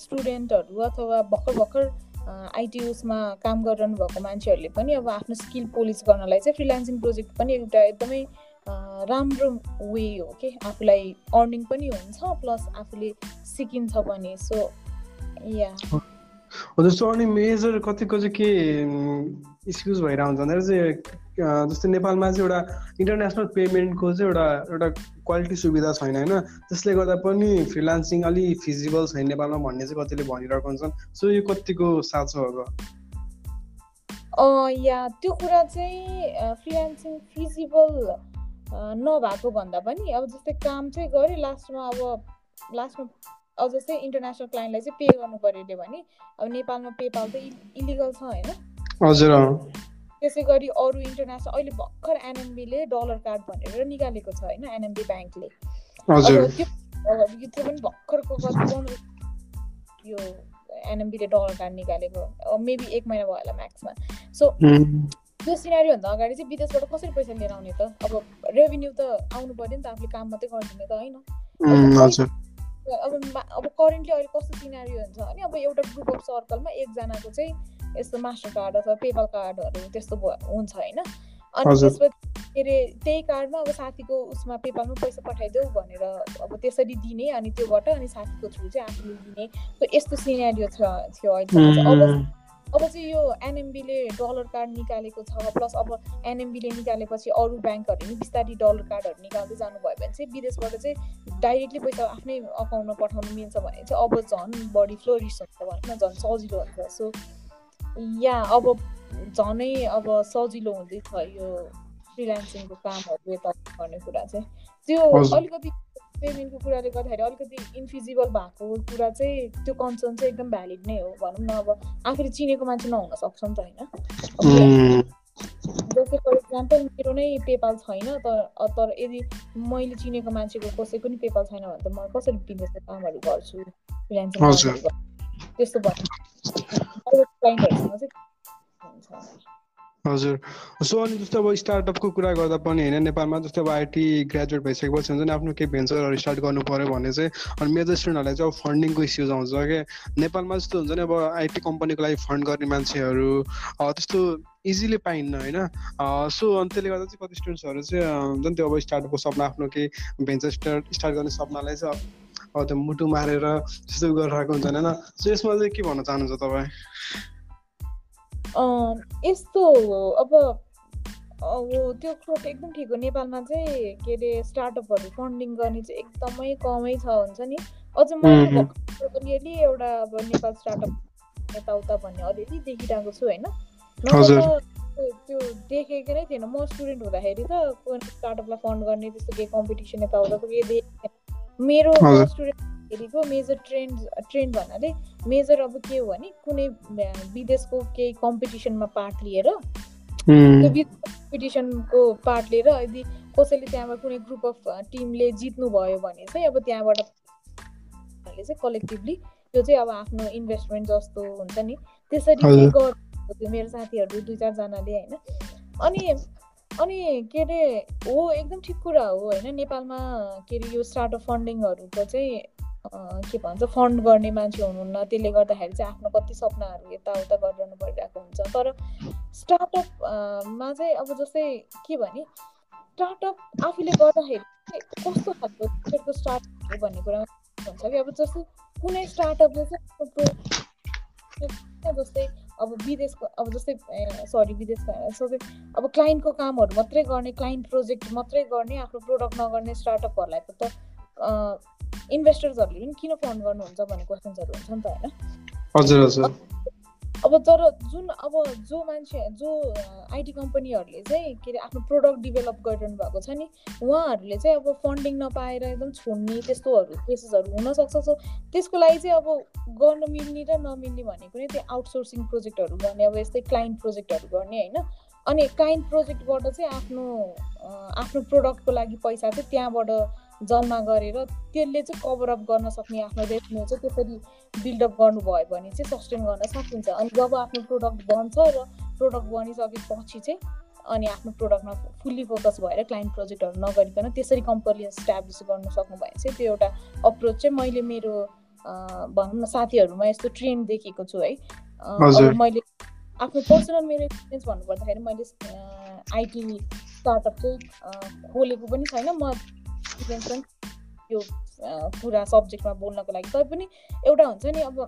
स्टुडेन्टहरू अथवा भर्खर भर्खर आइटियुसमा काम गरिरहनु भएको मान्छेहरूले पनि अब आफ्नो स्किल पोलिस गर्नलाई चाहिँ फ्रिलान्सिङ प्रोजेक्ट पनि एउटा एकदमै राम्रो वे हो कि? आफूलाई अर्निङ पनि हुन्छ प्लस आफूले सिकिन्छ पनि। सो या जस्तो अनि मेजर कतिको चाहिँ के इस्युज भइरहेको हुन्छ भनेर चाहिँ जस्तै नेपालमा चाहिँ एउटा इन्टरनेसनल पेमेन्टको चाहिँ एउटा एउटा क्वालिटी सुविधा छैन होइन त्यसले गर्दा पनि फ्रिलान्सिङ अलि फिजिबल छैन नेपालमा भन्ने चाहिँ कतिले भनिरहेको हुन्छन्। सो यो कतिको साँचो हो या त्यो कुरा चाहिँ फ्रिलान्सिङ फिजिबल नभएको भन्दा पनि अब जस्तै काम चाहिँ गऱ्यो लास्टमा अब लास्टमा अब जस्तै इन्टरनेसनल क्लाइन्टलाई चाहिँ पे गर्नु पऱ्यो भने अब नेपालमा पेपाल त इलिगल छ होइन? हजुर त्यसै गरी अरू इन्टरनेसनल अहिले भर्खर एनएमबीले डलर कार्ड भनेर निकालेको छ होइन एनएमबी ब्याङ्कले त्यो पनि भर्खरको यो एनएमबीले डलर कार्ड निकालेको मेबी एक महिना भयो होला म्याक्समा सो त्यो सिनारीभन्दा अगाडि चाहिँ विदेशबाट कसरी पैसा लिएर आउने त? अब रेभेन्यू त आउनु पऱ्यो नि त आफूले काम मात्रै गरिदिने त होइन। अब अब करेन्टली अहिले कस्तो सिनारी हुन्छ भने अब एउटा ग्रुप अफ सर्कलमा एकजनाको चाहिँ यस्तो मास्टर कार्ड अथवा पेपल कार्डहरू त्यस्तो हुन्छ होइन। अनि त्यसपछि के अरे त्यही कार्डमा अब साथीको उसमा पेपालमा पैसा पठाइदेऊ भनेर अब त्यसरी दिने अनि त्योबाट अनि साथीको थ्रु चाहिँ आफूले दिने यस्तो सिनेरियो थियो अहिले। अब अब चाहिँ यो एनएमबीले डलर कार्ड निकालेको छ प्लस अब एनएमबीले निकालेपछि अरू ब्याङ्कहरूले नि बिस्तारै डलर कार्डहरू निकाल्दै जानुभयो भने चाहिँ विदेशबाट चाहिँ डाइरेक्टली पैसा आफ्नै अकाउन्टमा पठाउनु मिल्छ भने चाहिँ अब झन् बढी फ्लोरिस हुन्छ भनौँ न झन् सजिलो हुन्छ। सो या अब झनै अब सजिलो हुँदैछ यो फ्रिलान्सिङको कामहरू यता गर्ने कुरा चाहिँ। त्यो अलिकति पेमेन्टको कुराले गर्दाखेरि अलिकति इन्फिजिबल भएको कुरा चाहिँ त्यो कन्सर्न चाहिँ एकदम भ्यालिड नै हो भनौँ न अब आखिर चिनेको मान्छे नहुन सक्छ नि त होइन। जस्तै फर इक्जाम्पल मेरो नै पेपाल छैन तर तर यदि मैले चिनेको मान्छेको कसैको नि पेपाल छैन भने त म कसरी बिजनेसको कामहरू गर्छु? फ्रिलान्सिङ त्यस्तो हजुर। सो अनि जस्तो अब स्टार्टअपको कुरा गर्दा पनि होइन नेपालमा जस्तो अब आइटी ग्रेजुएट भइसकेपछि हुन्छ नि आफ्नो केही भेन्चरहरू स्टार्ट गर्नु पऱ्यो भने चाहिँ अनि मेजर स्टुडेन्टहरूलाई चाहिँ अब फन्डिङको इस्युज आउँछ क्या। नेपालमा जस्तो हुन्छ नि अब आइटी कम्पनीको लागि फन्ड गर्ने मान्छेहरू त्यस्तो इजिली पाइन्न होइन। सो अनि त्यसले गर्दा चाहिँ कति स्टुडेन्ट्सहरू चाहिँ जुन त्यो अब स्टार्टअपको सपना आफ्नो केही भेन्चर स्टार्ट स्टार्ट गर्ने सपनालाई चाहिँ अब त्यो मुटु मारेर त्यस्तो गरिरहेको हुन्छ होइन सो यसमा चाहिँ के भन्न चाहनुहुन्छ तपाईँ? यस्तो अब त्यो कुरो त एकदम ठिक हो। नेपालमा चाहिँ के अरे स्टार्टअपहरू फन्डिङ गर्ने चाहिँ एकदमै कमै छ हुन्छ नि। अझ मैले अलिअलि एउटा अब नेपाल स्टार्टअप यताउता भन्ने अलिअलि देखिरहेको छु होइन। त्यो देखेको नै थिएन म स्टुडेन्ट हुँदाखेरि त स्टार्टअपलाई फन्ड गर्ने त्यस्तो केही कम्पिटिसन यताउता केही देखेको मेरो स्टुडेन्टहरूको मेजर ट्रेन्ड ट्रेन्ड भन्नाले मेजर अब के हो भने कुनै विदेशको केही कम्पिटिसनमा पार्ट लिएर त्यो कम्पिटिसनको पार्ट लिएर यदि कसैले त्यहाँबाट कुनै ग्रुप अफ टिमले जित्नु भयो भने चाहिँ अब त्यहाँबाट चाहिँ कलेक्टिभली त्यो चाहिँ अब आफ्नो इन्भेस्टमेन्ट जस्तो हुन्छ नि। त्यसरी चाहिँ गर्नु मेरो साथीहरू दुई चारजनाले होइन। अनि अनि के अरे हो एकदम ठिक कुरा हो होइन। नेपालमा के अरे यो स्टार्टअप फन्डिङहरूको चाहिँ के भन्छ फन्ड गर्ने मान्छे हुनुहुन्न। त्यसले गर्दाखेरि चाहिँ आफ्नो कति सपनाहरू यताउता गरिरहनु परिरहेको हुन्छ। तर स्टार्टअपमा चाहिँ अब जस्तै के भने स्टार्टअप आफूले गर्दाखेरि कस्तो खालको स्टार्टअप हो भन्ने कुरा हुन्छ कि? अब जस्तै कुनै स्टार्टअपले चाहिँ जस्तै अब विदेशको अब जस्तै सरी विदेशको सबै अब क्लाइन्टको कामहरू मात्रै गर्ने क्लाइन्ट प्रोजेक्ट मात्रै गर्ने आफ्नो प्रोडक्ट नगर्ने स्टार्टअपहरूलाई त इन्भेस्टर्सहरूले पनि किन फन्ड गर्नुहुन्छ भन्ने क्वेसन्सहरू हुन्छ नि त होइन? हजुर हजुर। अब तर जुन अब जो मान्छे जो आइटी कम्पनीहरूले चाहिँ के अरे आफ्नो प्रोडक्ट डेभलप गरिरहनु भएको छ नि उहाँहरूले चाहिँ अब फन्डिङ नपाएर एकदम छोड्ने त्यस्तोहरू केसेसहरू हुनसक्छ। सो त्यसको लागि चाहिँ अब गर्न मिल्ने र नमिल्ने भनेको नै त्यो आउटसोर्सिङ प्रोजेक्टहरू गर्ने अब यस्तै क्लाइन्ट प्रोजेक्टहरू गर्ने होइन? अनि क्लाइन्ट प्रोजेक्टबाट चाहिँ आफ्नो आफ्नो प्रोडक्टको लागि पैसा चाहिँ त्यहाँबाट जम्मा गरेर त्यसले चाहिँ कभरअप गर्न सक्ने आफ्नो रेभन्यू चाहिँ त्यसरी बिल्डअप गर्नुभयो भने चाहिँ सस्टेन गर्न सकिन्छ। अनि जब आफ्नो प्रोडक्ट बन्छ र प्रोडक्ट बनिसकेपछि चाहिँ अनि आफ्नो प्रोडक्टमा फुल्ली फोकस भएर क्लाइन्ट प्रोजेक्टहरू नगरिकन त्यसरी कम्पनी इस्टाब्लिस गर्नु सक्नु भयो चाहिँ त्यो एउटा अप्रोच चाहिँ मैले मेरो भनौँ न साथीहरूमा यस्तो ट्रेन्ड देखेको छु है। मैले आफ्नो पर्सनल मेरो एक्सपिरियन्स भन्नुपर्दाखेरि मैले आइटी स्टार्टअप चाहिँ खोलेको पनि छैन। म यो कुरा सब्जेक्टमा बोल्नको लागि। तैपनि एउटा हुन्छ नि अब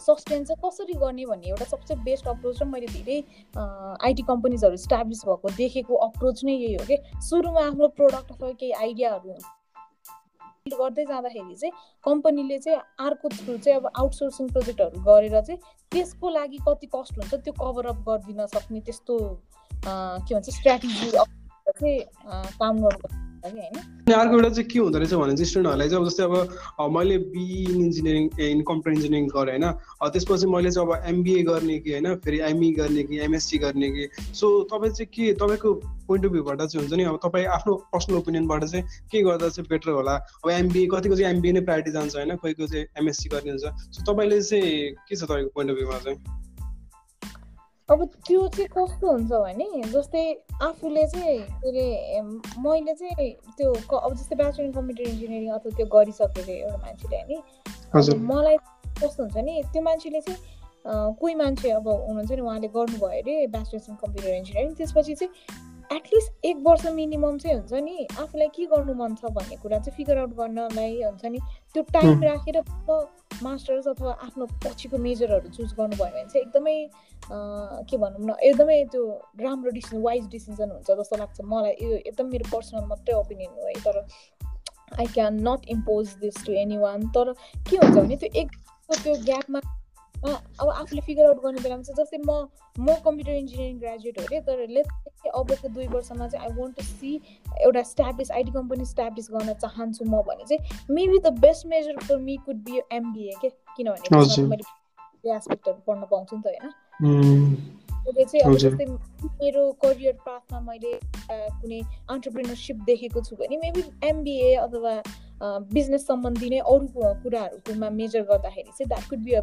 सस्टेन चाहिँ कसरी गर्ने भन्ने एउटा सबसे बेस्ट अप्रोच र मैले धेरै आइटी कम्पनीजहरू इस्टाब्लिस भएको देखेको अप्रोच नै यही हो कि? सुरुमा आफ्नो प्रडक्ट अथवा केही आइडियाहरू गर्दै जाँदाखेरि चाहिँ कम्पनीले चाहिँ अर्को थ्रु चाहिँ अब आउटसोर्सिङ प्रोजेक्टहरू गरेर चाहिँ त्यसको लागि कति कस्ट हुन्छ त्यो कभर अप गरिदिन सक्ने त्यस्तो के भन्छ स्ट्राटेजी चाहिँ काम गर्नु अनि अर्को एउटा चाहिँ के हुँदो रहेछ भने चाहिँ स्टुडेन्टहरूलाई चाहिँ अब जस्तै अब मैले BE in engineering in computer engineering गरेँ होइन? त्यसपछि मैले चाहिँ अब एमबिए गर्ने कि होइन? फेरि एमई गर्ने कि एमएससी गर्ने कि? सो तपाईँ चाहिँ के तपाईँको पोइन्ट अफ भ्यूबाट चाहिँ हुन्छ नि अब तपाईँ आफ्नो पर्सनल ओपिनियनबाट चाहिँ के गर्दा चाहिँ बेटर होला? अब एमबिए कतिको चाहिँ एमबिए नै प्रायोरिटी जान्छ होइन? कोहीको चाहिँ एमएससी गर्ने हुन्छ। सो तपाईँले चाहिँ के छ तपाईँको पोइन्ट अफ भ्यूमा चाहिँ? अब त्यो चाहिँ कस्तो हुन्छ भने जस्तै आफूले चाहिँ के अरे मैले चाहिँ त्यो अब जस्तै ब्याचलर इन कम्प्युटर इन्जिनियरिङ अथवा त्यो गरिसकेको एउटा मान्छेले होइन मलाई कस्तो हुन्छ नि त्यो मान्छेले चाहिँ कोही मान्छे अब हुनुहुन्छ नि उहाँले गर्नुभयो अरे ब्याचलर्स इन कम्प्युटर इन्जिनियरिङ त्यसपछि चाहिँ एटलिस्ट एक वर्ष मिनिमम चाहिँ हुन्छ नि। आफूलाई के गर्नु मन छ भन्ने कुरा चाहिँ फिगर आउट गर्नलाई हुन्छ नि। त्यो टाइम राखेर मास्टर्स अथवा आफ्नो पछिको मेजरहरू चुज गर्नुभयो भने चाहिँ एकदमै के भनौँ न एकदमै त्यो राम्रो डिसिजन वाइज डिसिजन हुन्छ जस्तो लाग्छ मलाई। यो एकदम मेरो पर्सनल मात्रै ओपिनियन हो है तर I can not impose this to any one तर के हुन्छ भने त्यो एक त्यो ग्यापमा अब आफूले फिगर आउट गर्ने बेलामा चाहिँ जस्तै म म कम्प्युटर इन्जिनियरिङ ग्रेजुएट हो अरे तर लेट अबको दुई वर्षमा चाहिँ आई वन्ट टु सी एउटा स्ट्याब्लिस आइटी कम्पनी स्ट्याब्लिस गर्न चाहन्छु म भने चाहिँ maybe the best major for me could be MBA के किनभने मैले एस्पेक्टहरू पढ्न पाउँछु नि त होइन? चाहिँ अब जस्तै मेरो करियर पाथमा मैले कुनै अन्टरप्रिनरसिप देखेको छु भने मेबी एमबिए अथवा बिजनेस सम्बन्धी नै अरू कुराहरूकोमा मेजर गर्दाखेरि चाहिँ that could be a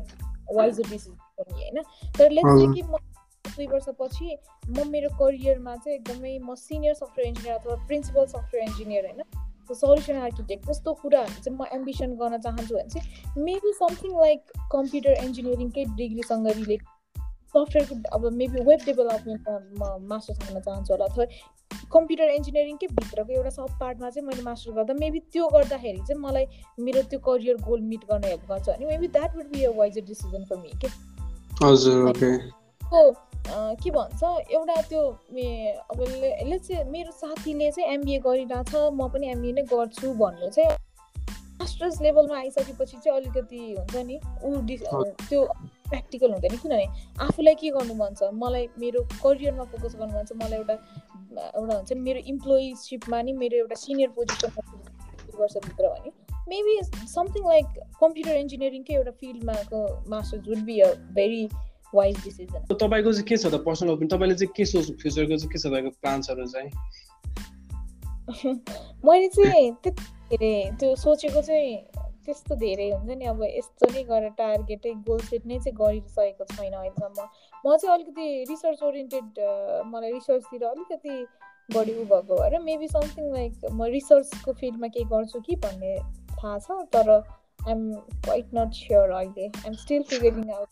wiser decision पनि होइन? तर लेट्स कि म दुई वर्षपछि म मेरो करियरमा चाहिँ एकदमै म सिनियर सफ्टवेयर इन्जिनियर अथवा प्रिन्सिपल सफ्टवेयर इन्जिनियर होइन? सल्युसन आर्किटेक्ट त्यस्तो कुराहरू चाहिँ म एम्बिसन गर्न चाहन्छु भने चाहिँ मेबी समथिङ लाइक कम्प्युटर इन्जिनियरिङकै डिग्रीसँग रिलेटेड सफ्टवेयरको अब मेबी वेब डेभलपमेन्टमा म मास्टर्स गर्न चाहन्छु होला। अथवा कम्प्युटर इन्जिनियरिङकै भित्रको एउटा सब पार्टमा चाहिँ मैले मास्टर गर्दा मेबी त्यो गर्दाखेरि चाहिँ मलाई मेरो त्यो करियर गोल मिट गर्न हेल्प गर्छ भने maybe that would be a wiser decision for me के के भन्छ एउटा त्यो अब चाहिँ मेरो साथीले चाहिँ एमबिए गरिरहेछ म पनि एमबिए नै गर्छु भन्नु चाहिँ मास्टर्स लेभलमा आइसकेपछि चाहिँ अलिकति हुन्छ नि ऊ त्यो प्र्याक्टिकल हुँदैन। किनभने आफूलाई के गर्नु मन छ? मलाई मेरो करियरमा फोकस गर्नु मन छ। मलाई एउटा एउटा हुन्छ नि मेरो इम्प्लोइसिपमा नि मेरो एउटा सिनियर पोजिसनमा वर्षभित्र भने मेबी समथिङ लाइक कम्प्युटर इन्जिनियरिङकै एउटा फिल्डमाको masters would be a very wise decision तपाईँको चाहिँ के छ त पर्सनल ओपिनियन तपाईँले चाहिँ के सोच फ्युचरको चाहिँ के छ तपाईँको प्लान्सहरू चाहिँ? *laughs* मैले चाहिँ के अरे त्यो सोचेको चाहिँ त्यस्तो धेरै हुन्छ नि अब यस्तो नै गरेर टार्गेटै गोल सेट नै चाहिँ गरिसकेको छैन अहिलेसम्म। म चाहिँ अलिकति रिसर्च ओरिएन्टेड मलाई रिसर्चतिर अलिकति बढी उ भएको भएर मेबी समथिङ लाइक म रिसर्चको फिल्डमा केही गर्छु कि भन्ने थाहा छ तर आइएम क्वाइट नट स्योर अहिले। I'm still figuring out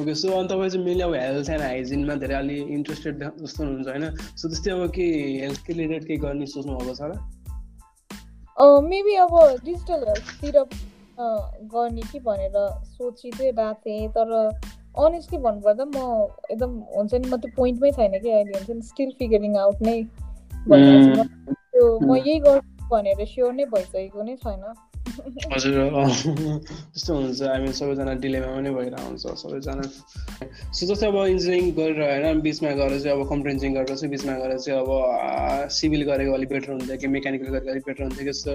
okay so अनि तपाईँ चाहिँ मेनली अब हेल्थ एन्ड हाइजिनमा धेरै अलि इन्ट्रेस्टेड जस्तो हुनुहुन्छ होइन? सो त्यस्तै अब के हेल्थकै रिलेटेड केही गर्ने सोच्नु भएको छ र मेबी अब डिजिटल हेल्थतिर गर्ने कि भनेर सोची चाहिँ रहेको थिएँ तर अनेस्टली भन्नुपर्दा म एकदम हुन्छ नि म त्यो पोइन्टमै छैन कि अहिले हुन्छ नि स्टिल फिगरिङ आउट नै त्यो म यही गर्छु भनेर स्योर नै भइसकेको नै छैन। हजुर। *laughs* त्यस्तो हुन्छ। हामी सबैजना डिलेमा पनि भइरहेको हुन्छ सबैजना। सो जस्तै अब इन्जिनियरिङ गरेर होइन बिचमा गएर चाहिँ अब कम्प्युटर गरेर चाहिँ बिचमा गएर चाहिँ अब सिभिल गरेको अलिक बेटर हुन्छ कि मेकानिकल गरेको अलिक बेटर हुन्छ कि जस्तो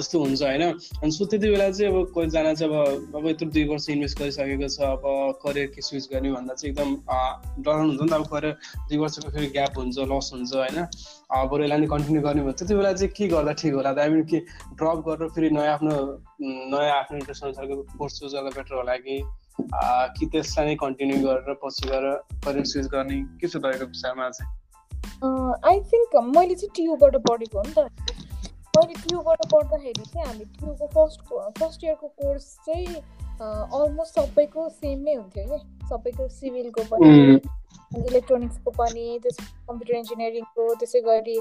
जस्तो हुन्छ होइन। अनि सो त्यति बेला चाहिँ अब कतिजना चाहिँ अब अब यत्रो दुई वर्ष इन्भेस्ट गरिसकेको छ अब करियर के स्विच गर्ने भन्दा चाहिँ एकदम डराउनु हुन्छ नि त अब करियर दुई वर्षको फेरि ग्याप हुन्छ लस हुन्छ होइन। बरु यसलाई नै कन्टिन्यू गर्ने भयो। त्यति बेला चाहिँ के गर्दा ठिक होला? आई मिन कि ड्रप गरेर फेरि नयाँ आफ्नो नयाँ आफ्नो इन्ट्रेस्ट अनुसारको कोर्स चुज गर्दा बेटर होला कि कि त्यसलाई नै कन्टिन्यू गरेर पछि गएर करियर स्विच गर्ने? के छ तपाईँको विषयमा चाहिँ? आई थिङ्क मैले चाहिँ टियुबाट पढेको हो नि त। मैले टियुबाट पढ्दाखेरि चाहिँ हामी टियुको फर्स्ट फर्स्ट इयरको कोर्स चाहिँ अलमोस्ट सबैको सेम नै हुन्थ्यो कि। सबैको सिभिलको पनि। इलेक्ट्रोनिक्सको पनि त्यस कम्प्युटर इन्जिनियरिङको त्यसै गरी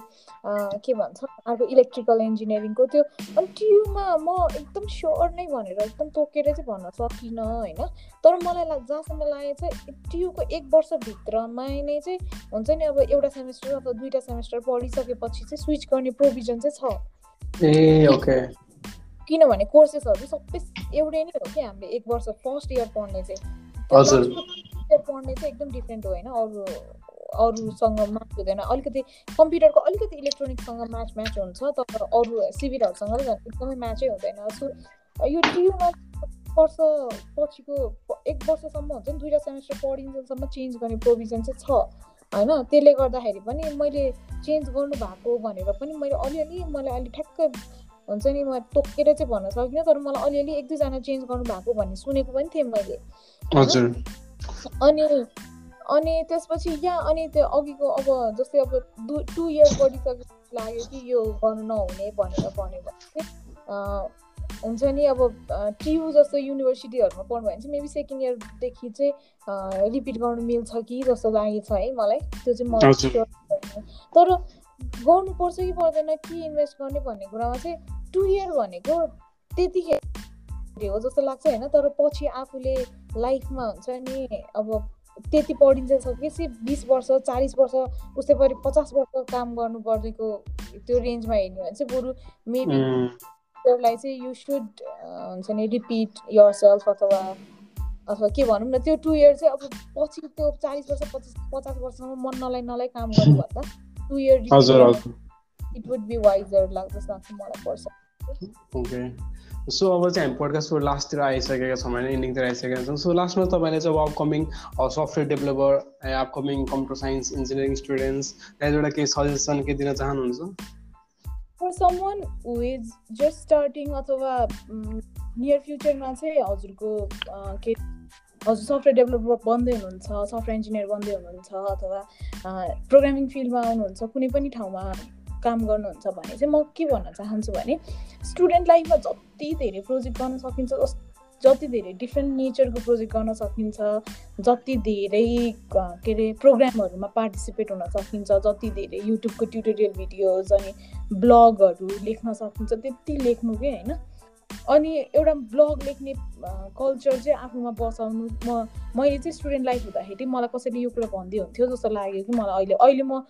के भन्छ अर्को इलेक्ट्रिकल इन्जिनियरिङको त्यो अनि टियुमा म एकदम स्योर नै भनेर एकदम तोकेर चाहिँ भन्न सकिनँ होइन? तर मलाई लाग्छ जहाँसम्म लाग्यो चाहिँ टियुको एक वर्षभित्रमा नै चाहिँ हुन्छ नि अब एउटा सेमेस्टर अथवा दुइटा सेमेस्टर पढिसकेपछि चाहिँ स्विच गर्ने प्रोभिजन चाहिँ छ। ए ओके। किनभने कोर्सेसहरू सबै एउटै नै हो कि हामीले एक वर्ष फर्स्ट इयर पढ्ने चाहिँ। कम्प्युटर पढ्ने चाहिँ एकदम डिफ्रेन्ट हो होइन अरू अरूसँग म्याच हुँदैन। अलिकति कम्प्युटरको अलिकति इलेक्ट्रोनिक्ससँग म्याच म्याच हुन्छ तर अरू सिभिलहरूसँग एकदमै म्याचै हुँदैन। सो यो टियुमा वर्ष पछिको एक वर्षसम्म हुन्छ नि दुइटा सेमेस्टर पढिन्जेलसम्म चेन्ज गर्ने प्रोभिजन चाहिँ छ होइन? त्यसले गर्दाखेरि पनि मैले चेन्ज गर्नु भएको भनेर पनि मैले अलिअलि मलाई अलि ठ्याक्कै हुन्छ नि म तोकेर चाहिँ भन्न सकिनँ तर मलाई अलिअलि एक दुईजना चेन्ज गर्नु भएको भन्ने सुनेको पनि थिएँ मैले। हजुर। अनि अनि त्यसपछि यहाँ अनि त्यो अघिको अब जस्तै अब दु टु इयर बढिसकेपछि लाग्यो कि यो गर्नु नहुने भनेर भन्यो भने चाहिँ हुन्छ नि अब टियु जस्तो युनिभर्सिटीहरूमा पढ्नु भने चाहिँ मेबी सेकेन्ड इयरदेखि चाहिँ रिपिट गर्नु मिल्छ कि जस्तो लागेको छ है मलाई। त्यो चाहिँ मलाई तर गर्नुपर्छ कि पर्दैन कि इन्भेस्ट गर्ने भन्ने कुरामा चाहिँ टु इयर भनेको त्यतिखेर हो जस्तो लाग्छ होइन तर पछि आफूले लाइफमा हुन्छ नि अब त्यति पढिन्छ सकेपछि बिस वर्ष चालिस वर्ष उस्तै परि पचास वर्ष काम गर्नु पर्नेको त्यो रेन्जमा हेर्ने भने चाहिँ बरु मेबी त्यसलाई चाहिँ यु सुड हुन्छ नि रिपिट यर सेल्फ अथवा अथवा के भनौँ न त्यो टु इयर चाहिँ अब पछि त्यो चालिस वर्ष पचास पचास वर्षसम्म मन नलाइ नलाइ काम गर्नुभन्दा two year it would be wiser लाग्छ जस्तो लाग्छ मलाई पर्छ। सो अब चाहिँ हामी पोडकास्टको लास्टतिर आइसकेका छौँ होइन इन्डिङतिर आइसकेका छौँ। सो लास्टमा तपाईँले चाहिँ अब upcoming software developer upcoming computer science engineering students त्यहाँबाट केही सजेसन के दिन चाहनुहुन्छ? For someone who is just starting अथवा नियर फ्युचरमा चाहिँ हजुरको के हजुर सफ्टवेयर डेभलपर बन्दै हुनुहुन्छ सफ्टवेयर इन्जिनियर बन्दै हुनुहुन्छ अथवा प्रोग्रामिङ फिल्डमा आउनुहुन्छ कुनै पनि ठाउँमा काम गर्नुहुन्छ भने चाहिँ म के भन्न चाहन्छु भने स्टुडेन्ट लाइफमा जति धेरै प्रोजेक्ट गर्न सकिन्छ जति धेरै डिफ्रेन्ट नेचरको प्रोजेक्ट गर्न सकिन्छ जति धेरै के अरे प्रोग्रामहरूमा पार्टिसिपेट हुन सकिन्छ जति धेरै युट्युबको ट्युटोरियल भिडियोज अनि ब्लगहरू लेख्न सकिन्छ त्यति लेख्नु कि होइन अनि एउटा ब्लग लेख्ने कल्चर चाहिँ आफूमा बसाउनु म मैले चाहिँ स्टुडेन्ट लाइफ हुँदाखेरि मलाई कसैले यो कुरा भन्दै हुन्थ्यो जस्तो लाग्यो कि मलाई अहिले अहिले म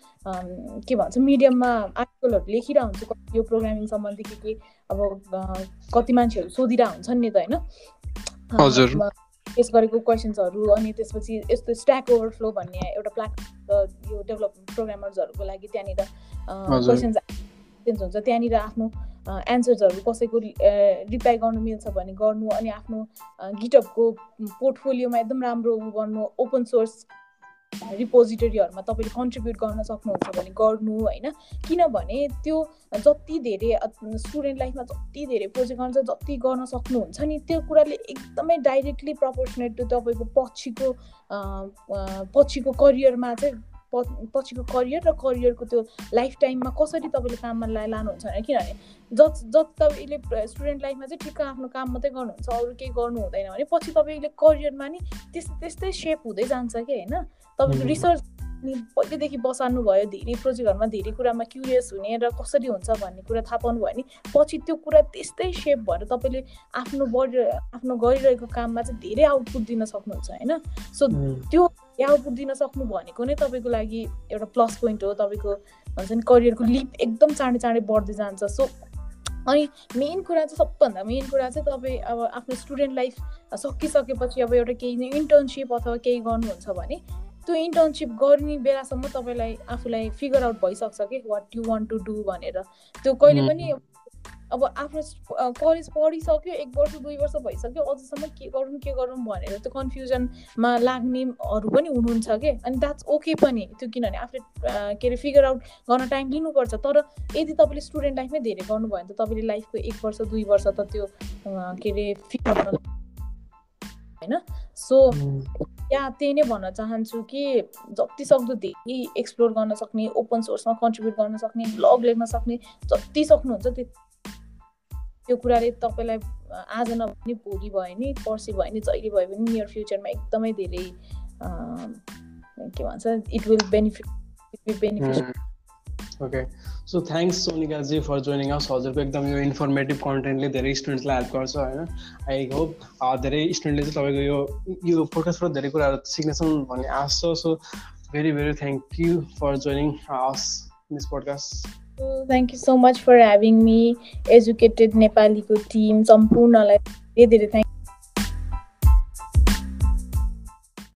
के भन्छ मिडियममा आर्टिकलहरू लेखिरहेको हुन्छु यो प्रोग्रामिङ सम्बन्धी के के अब कति मान्छेहरू सोधिरहेको हुन्छन् नि त होइन। फेस गरेको क्वेसन्सहरू अनि त्यसपछि यस्तो स्ट्याक ओभरफ्लो भन्ने एउटा प्लेटफर्म यो डेभलप प्रोग्रामर्सहरूको लागि त्यहाँनिर क्वेसन्स हुन्छ त्यहाँनिर आफ्नो एन्सर्सहरू कसैको रिप्लाई गर्नु मिल्छ भने गर्नु अनि आफ्नो गिटअपको पोर्टफोलियोमा एकदम राम्रो गर्नु ओपन सोर्स रिपोजिटरीहरूमा तपाईँले कन्ट्रिब्युट गर्न सक्नुहुन्छ भने गर्नु होइन। किनभने त्यो जति धेरै स्टुडेन्ट लाइफमा जति धेरै प्रोजेक्ट गर्छ जति गर्न सक्नुहुन्छ नि त्यो कुराले एकदमै डाइरेक्टली प्रपोर्सनेट टु तपाईँको पछिको पछिको करियरमा चाहिँ पछिको करियर र करियरको त्यो लाइफ टाइममा कसरी तपाईँले काममा लानुहुन्छ भने किनभने जति जति तपाईँले स्टुडेन्ट लाइफमा चाहिँ ठिक्क आफ्नो काम मात्रै गर्नुहुन्छ अरू केही गर्नु हुँदैन भने पछि तपाईँले करियरमा नि त्यस्तै त्यस्तै सेप हुँदै जान्छ कि होइन? तपाईँको रिसर्च पहिलेदेखि बसाल्नु भयो धेरै प्रोजेक्टहरूमा धेरै कुरामा क्युरियस हुने र कसरी हुन्छ भन्ने कुरा थाहा पाउनु भयो भने पछि त्यो कुरा त्यस्तै सेप भएर तपाईँले आफ्नो बढी आफ्नो गरिरहेको काममा चाहिँ धेरै आउटपुट दिन सक्नुहुन्छ होइन? सो त्यो आउटपुट दिन सक्नु भनेको नै तपाईँको लागि एउटा प्लस पोइन्ट हो। तपाईँको भन्छ नि करियरको लिप एकदम चाँडै चाँडै बढ्दै जान्छ। सो अनि मेन कुरा चाहिँ सबभन्दा मेन कुरा चाहिँ तपाईँ अब आफ्नो स्टुडेन्ट लाइफ सकिसकेपछि अब एउटा केही इन्टर्नसिप अथवा केही गर्नुहुन्छ भने त्यो इन्टर्नसिप गर्ने बेलासम्म तपाईँलाई आफूलाई फिगर आउट भइसक्छ कि what you want to do भनेर। त्यो कहिले पनि अब आफ्नो कलेज पढिसक्यो एक वर्ष दुई वर्ष भइसक्यो अझसम्म के गरौँ के गरौँ भनेर त्यो कन्फ्युजनमा लाग्नेहरू पनि हुनुहुन्छ कि? अनि द्याट्स ओके पनि त्यो किनभने आफूले के अरे फिगर आउट गर्न टाइम लिनुपर्छ तर यदि तपाईँले स्टुडेन्ट लाइफमै धेरै गर्नुभयो भने त तपाईँले लाइफको एक वर्ष दुई वर्ष त त्यो के अरे फिगर होइन? सो या त्यही नै भन्न चाहन्छु कि जति सक्दो धेरै एक्सप्लोर गर्न सक्ने ओपन सोर्समा कन्ट्रिब्युट गर्न सक्ने ब्लग लेख्न सक्ने जति सक्नुहुन्छ त्यो त्यो कुराले तपाईँलाई आज नभए भोलि भयो नि पर्सि भयो नि जहिले भयो भने नियर फ्युचरमा एकदमै धेरै के भन्छ it will benefit benefit okay so thanks सोनिकाजी for joining us हजुरको एकदम यो इन्फर्मेटिभ कन्टेन्टले धेरै स्टुडेन्ट्सलाई हेल्प गर्छ होइन? आई होप धेरै स्टुडेन्टले चाहिँ तपाईँको यो यो फोकसबाट धेरै कुराहरू सिक्नेछन् भन्ने आश छ। So very very thank you for joining us this podcast thank you so much for having me educated नेपालीको टिम सम्पूर्णलाई धेरै धेरै थ्याङ्क